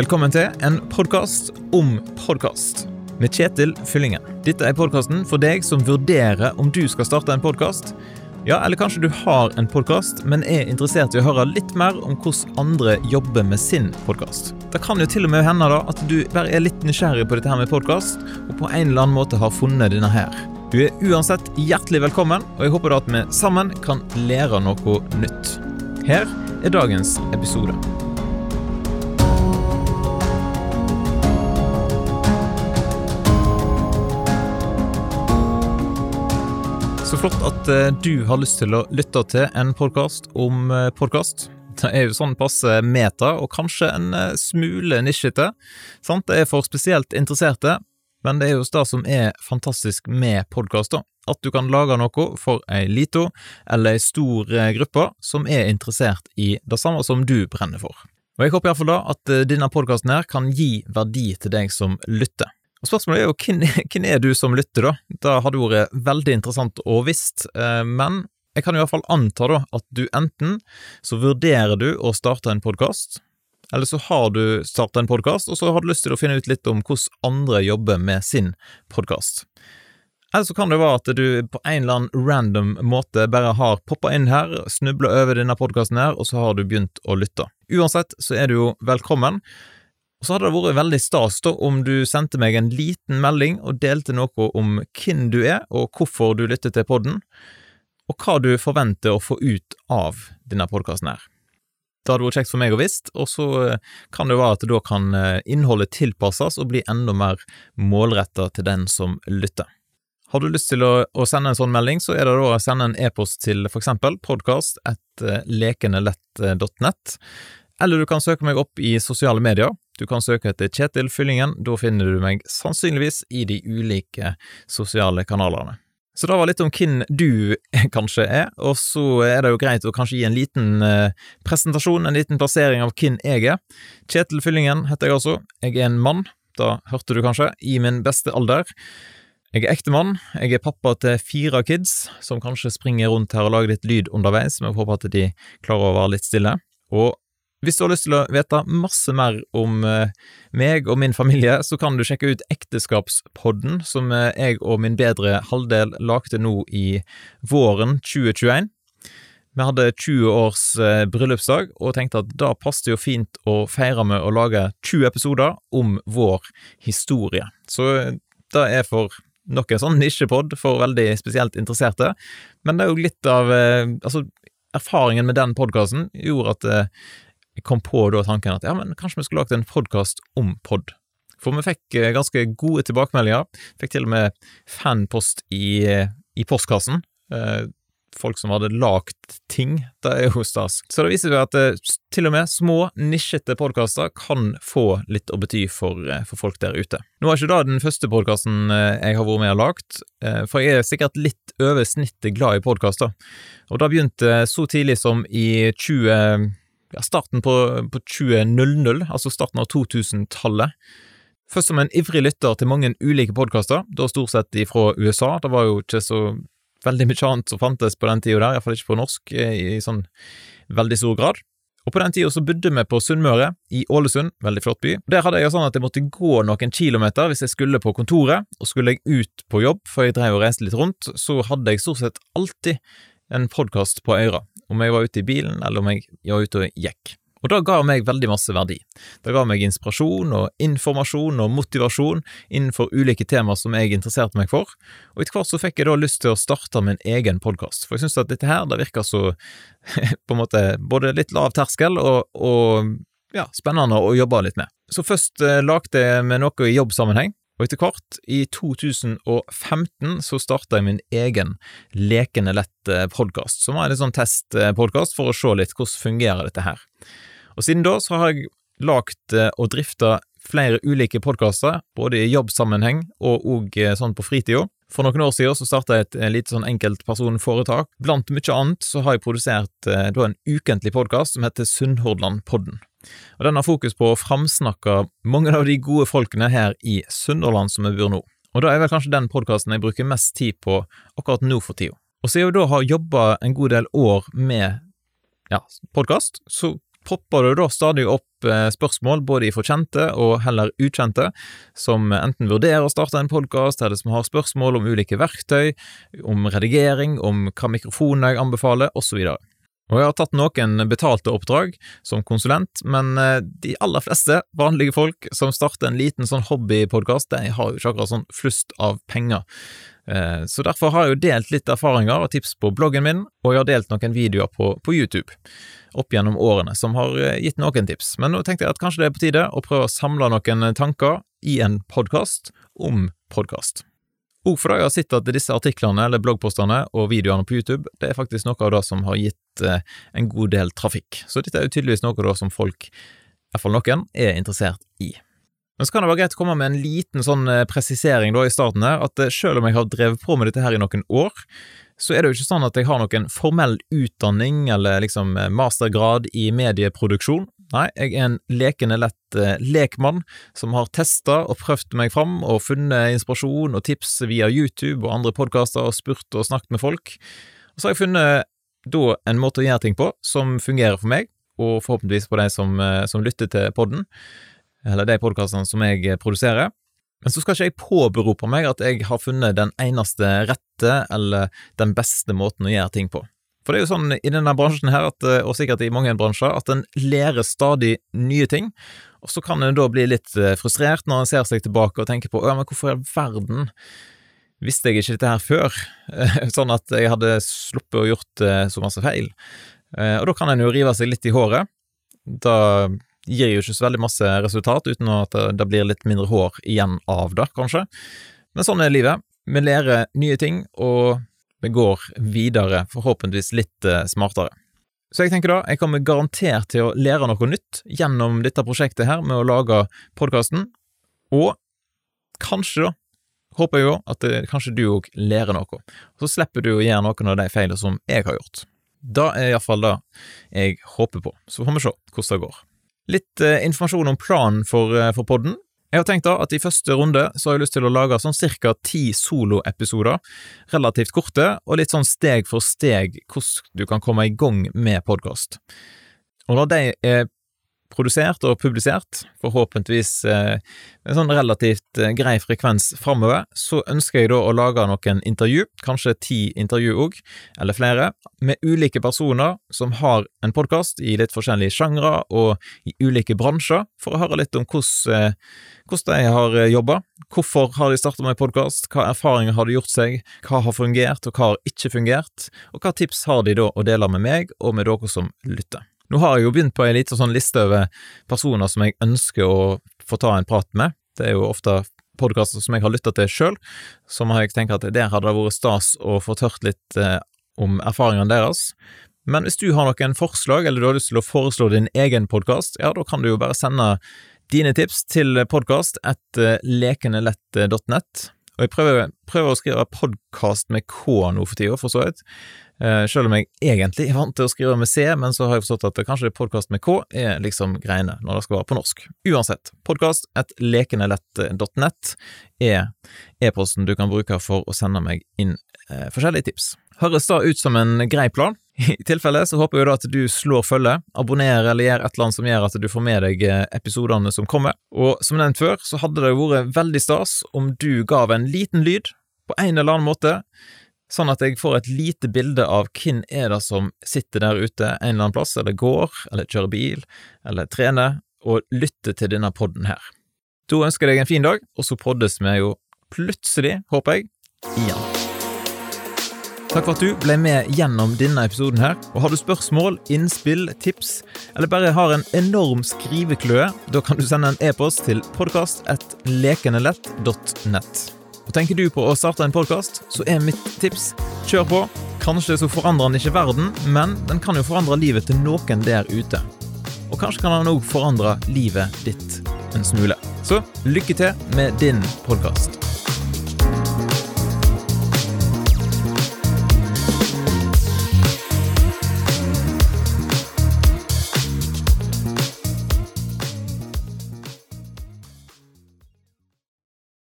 Velkommen til en podkast om podkast med Kjetil Fyllingen. Dette er podkasten for deg som vurderer om du skal starte en podkast. Ja, eller kanskje du har en podkast, men er interessert i å høre litt mer om hvordan andre jobber med sin podkast. Det kan jo til og med hende da at du bare er litt nysgjerrig på dette her med podkast, og på en eller annen måte har funnet denne her. Du er uansett hjertelig velkommen, og jeg håper da at vi sammen kan lære noe nytt. Her er dagens episode. Så flott at eh, du har lyst til å lytte til en podkast om podkast. Det er jo sånn passe meta, og kanskje en eh, smule nisjete. Sant? Det er for spesielt interesserte, men det er jo det som er fantastisk med podkaster. At du kan lage noe for ei lita eller ei stor eh, gruppe som er interessert i det samme som du brenner for. Og Jeg håper iallfall da at denne podkasten kan gi verdi til deg som lytter. Og Spørsmålet er jo hvem, er du som lytter, da? Det hadde vært veldig interessant å visst, eh, men jeg kan i hvert fall anta da at du enten så vurderer du å starte en podkast, eller så har du starta en podkast, og så har du lyst til å finne ut litt om hvordan andre jobber med sin podkast. Eller så kan det være at du på en eller annen random måte bare har poppa inn her, snubla over denne podkasten her, og så har du begynt å lytte. Uansett så er du jo velkommen. Og så hadde det vært veldig stas da om du sendte meg en liten melding og delte noe om hvem du er, og hvorfor du lytter til podden, og hva du forventer å få ut av denne podkasten her. Det hadde vært kjekt for meg å visst, og så eh, kan det være at da kan eh, innholdet tilpasses og bli enda mer målretta til den som lytter. Har du lyst til å, sende en sånn melding, så er det da å sende en e-post til for eksempel podkast.lekenelett.nett, lekenelett.nett, eller du kan søke meg opp i sosiale medier. Du kan søke etter Kjetil Fyllingen, da finner du meg sannsynligvis i de ulike sosiale kanalene. Så det var litt om hvem du kanskje er, og så er det jo greit å kanskje gi en liten eh, presentasjon, en liten plassering av hvem jeg er. Kjetil Fyllingen heter jeg altså. Jeg er en mann, da hørte du kanskje, i min beste alder. Jeg er ektemann, jeg er pappa til fire kids, som kanskje springer rundt her og lager litt lyd underveis, men jeg håper at de klarer å være litt stille. Og hvis du har lyst til å vite masse mer om eh, meg og min familie, så kan du sjekke ut Ekteskapspodden, som eh, jeg og min bedre halvdel lagde nå i våren 2021. Vi hadde 20 års eh, bryllupsdag, og tenkte at da passet jo fint å feire med å lage 20 episoder om vår historie. Så det er for nok en sånn nisjepod for veldig spesielt interesserte, men det er jo litt av Altså, erfaringen med den podkasten gjorde at kom på da tanken at ja, men kanskje vi skulle lagd en podkast om pod. For vi fikk eh, ganske gode tilbakemeldinger. Fikk til og med fanpost i, i postkassen. Eh, folk som hadde lagd ting. Det er jo stas. Så det viser seg at eh, til og med små, nisjete podkaster kan få litt å bety for, for, folk der ute. Nå er ikke det den første podkasten jeg har vært med og lagd, for jeg er sikkert litt over snittet glad i podkaster. Og det begynte så tidlig som i 20 ja, starten på, på 2000, altså starten av 2000-tallet. Først som en ivrig lytter til mange ulike podkaster, da stort sett fra USA. Det var jo ikke så veldig mye annet som fantes på den tida der, iallfall ikke på norsk eh, i sånn veldig stor grad. Og på den tida så bodde vi på Sunnmøre, i Ålesund, veldig flott by. Der hadde jeg sånn at jeg måtte gå noen kilometer hvis jeg skulle på kontoret, og skulle jeg ut på jobb, for jeg drev og reiste litt rundt, så hadde jeg stort sett alltid en podkast på øra, om jeg var ute i bilen eller om jeg var ute og gikk. Og det ga meg veldig masse verdi. Det ga meg inspirasjon og informasjon og motivasjon innenfor ulike temaer som jeg interesserte meg for, og etter hvert så fikk jeg da lyst til å starte min egen podkast, for jeg syns at dette her, det virker så på en måte både litt lav terskel og, og ja, spennende å jobbe litt med. Så først eh, lagde jeg med noe i jobbsammenheng, og etter hvert, i 2015, så starta jeg min egen Lekende lett-podkast, som var en sånn testpodkast for å se litt hvordan fungerer dette her. Og siden da så har jeg lagd eh, og drifta flere ulike podkaster, både i jobbsammenheng og eh, sånn på fritida. For noen år siden så starta jeg et eh, lite sånn enkeltpersonforetak. Blant mye annet så har jeg produsert da en ukentlig podkast som heter Sunnhordlandpodden. Og Den har fokus på å framsnakke mange av de gode folkene her i Sunnhordland som vi bor nå. Og da er vel kanskje den podkasten jeg bruker mest tid på akkurat nå for tida. Og siden jeg da har jobba en god del år med ja, podkast, så popper det da stadig opp eh, spørsmål, både ifra kjente og heller ukjente, som enten vurderer å starte en podkast, eller som har spørsmål om ulike verktøy, om redigering, om hva mikrofonene jeg anbefaler, osv. Og jeg har tatt noen betalte oppdrag som konsulent, men eh, de aller fleste vanlige folk som starter en liten sånn hobbypodkast, de har jo ikke akkurat sånn flust av penger. Eh, så derfor har jeg jo delt litt erfaringer og tips på bloggen min, og jeg har delt noen videoer på, på YouTube opp gjennom årene som har eh, gitt noen tips. Men nå tenkte jeg at kanskje det er på tide å prøve å samle noen tanker i en podkast om podkast. Og fordi jeg har sett at disse artiklene eller bloggpostene og videoene på YouTube det er faktisk noe av det som har gitt eh, en god del trafikk. Så dette er jo tydeligvis noe da som folk, i hvert fall noen, er interessert i. Men så kan det være greit å komme med en liten sånn eh, presisering da i starten her, at selv om jeg har drevet på med dette her i noen år, så er det jo ikke sånn at jeg har noen formell utdanning eller liksom eh, mastergrad i medieproduksjon. Nei, jeg er en lekende lett eh, lekmann som har testa og prøvd meg fram og funnet inspirasjon og tips via YouTube og andre podkaster og spurt og snakket med folk. Og så har jeg funnet da en måte å gjøre ting på som fungerer for meg, og forhåpentligvis på de som, eh, som lytter til podden, eller de podkastene som jeg produserer. Men så skal ikke jeg påberope meg at jeg har funnet den eneste rette eller den beste måten å gjøre ting på. For det er jo sånn i denne bransjen her, at, og sikkert i mange bransjer, at en lærer stadig nye ting, og så kan en da bli litt eh, frustrert når en ser seg tilbake og tenker på ja, men hvorfor i all verden visste jeg ikke dette her før, sånn at jeg hadde sluppet å gjort eh, så masse feil. Eh, og da kan en jo rive seg litt i håret. Da gir jo ikke så veldig masse resultat, uten at det blir litt mindre hår igjen av det, kanskje. Men sånn er livet. Vi lærer nye ting, og vi går videre, forhåpentligvis litt eh, smartere. Så jeg tenker da, jeg kommer garantert til å lære noe nytt gjennom dette prosjektet her med å lage podkasten, og kanskje da, håper jeg jo at det, kanskje du òg lærer noe, så slipper du å gjøre noen av de feilene som jeg har gjort. Da er iallfall det jeg håper på, så får vi se hvordan det går. Litt eh, informasjon om planen for, eh, for podden. Jeg har tenkt da at i første runde så har jeg lyst til å lage sånn cirka ti soloepisoder, relativt korte, og litt sånn steg for steg hvordan du kan komme i gang med podkast. Og når de er produsert og publisert, forhåpentligvis eh, med sånn relativt eh, grei frekvens framover, så ønsker jeg da å lage noen intervju, kanskje ti intervju òg, eller flere, med ulike personer som har en podkast i litt forskjellige sjangre og i ulike bransjer, for å høre litt om hvordan, eh, de har jobba, hvorfor har de starta med podkast, hva erfaringer har de gjort seg, hva har fungert og hva har ikke fungert, og hva tips har de da å dele med meg og med dere som lytter. Nå har jeg jo begynt på ei lita sånn liste over personer som jeg ønsker å få ta en prat med. Det er jo ofte podkaster som jeg har lytta til sjøl, som har jeg tenkt at der hadde det vært stas å få hørt litt eh, om erfaringene deres. Men hvis du har noen forslag, eller du har lyst til å foreslå din egen podkast, ja, da kan du jo bare sende dine tips til podkast etter lekenelett.nett. Og jeg prøver, prøver å skrive podkast med K nå for tida, for så vidt. Eh, selv om jeg egentlig er vant til å skrive med C, men så har jeg forstått at kanskje podkast med K er liksom greiene når det skal være på norsk. Uansett, podkast at lekenelett.nett er e-posten du kan bruke for å sende meg inn eh, forskjellige tips. Høres da ut som en grei plan? I tilfelle så håper jeg da at du slår følge, abonnerer eller gjør et eller annet som gjør at du får med deg eh, episodene som kommer. Og som nevnt før, så hadde det vært veldig stas om du gav en liten lyd, på en eller annen måte, sånn at jeg får et lite bilde av hvem er det som sitter der ute en eller annen plass, eller går, eller kjører bil, eller trener, og lytter til denne podden her. Da ønsker jeg deg en fin dag, og så poddes vi jo plutselig, håper jeg, igjen. Takk for at du ble med gjennom denne episoden her. Og Har du spørsmål, innspill, tips, eller bare har en enorm skrivekløe, da kan du sende en e-post til podkast.lekenelett.nett. Og Tenker du på å starte en podkast, så er mitt tips kjør på. Kanskje så forandrer den ikke verden, men den kan jo forandre livet til noen der ute. Og kanskje kan den òg forandre livet ditt en smule. Så lykke til med din podkast.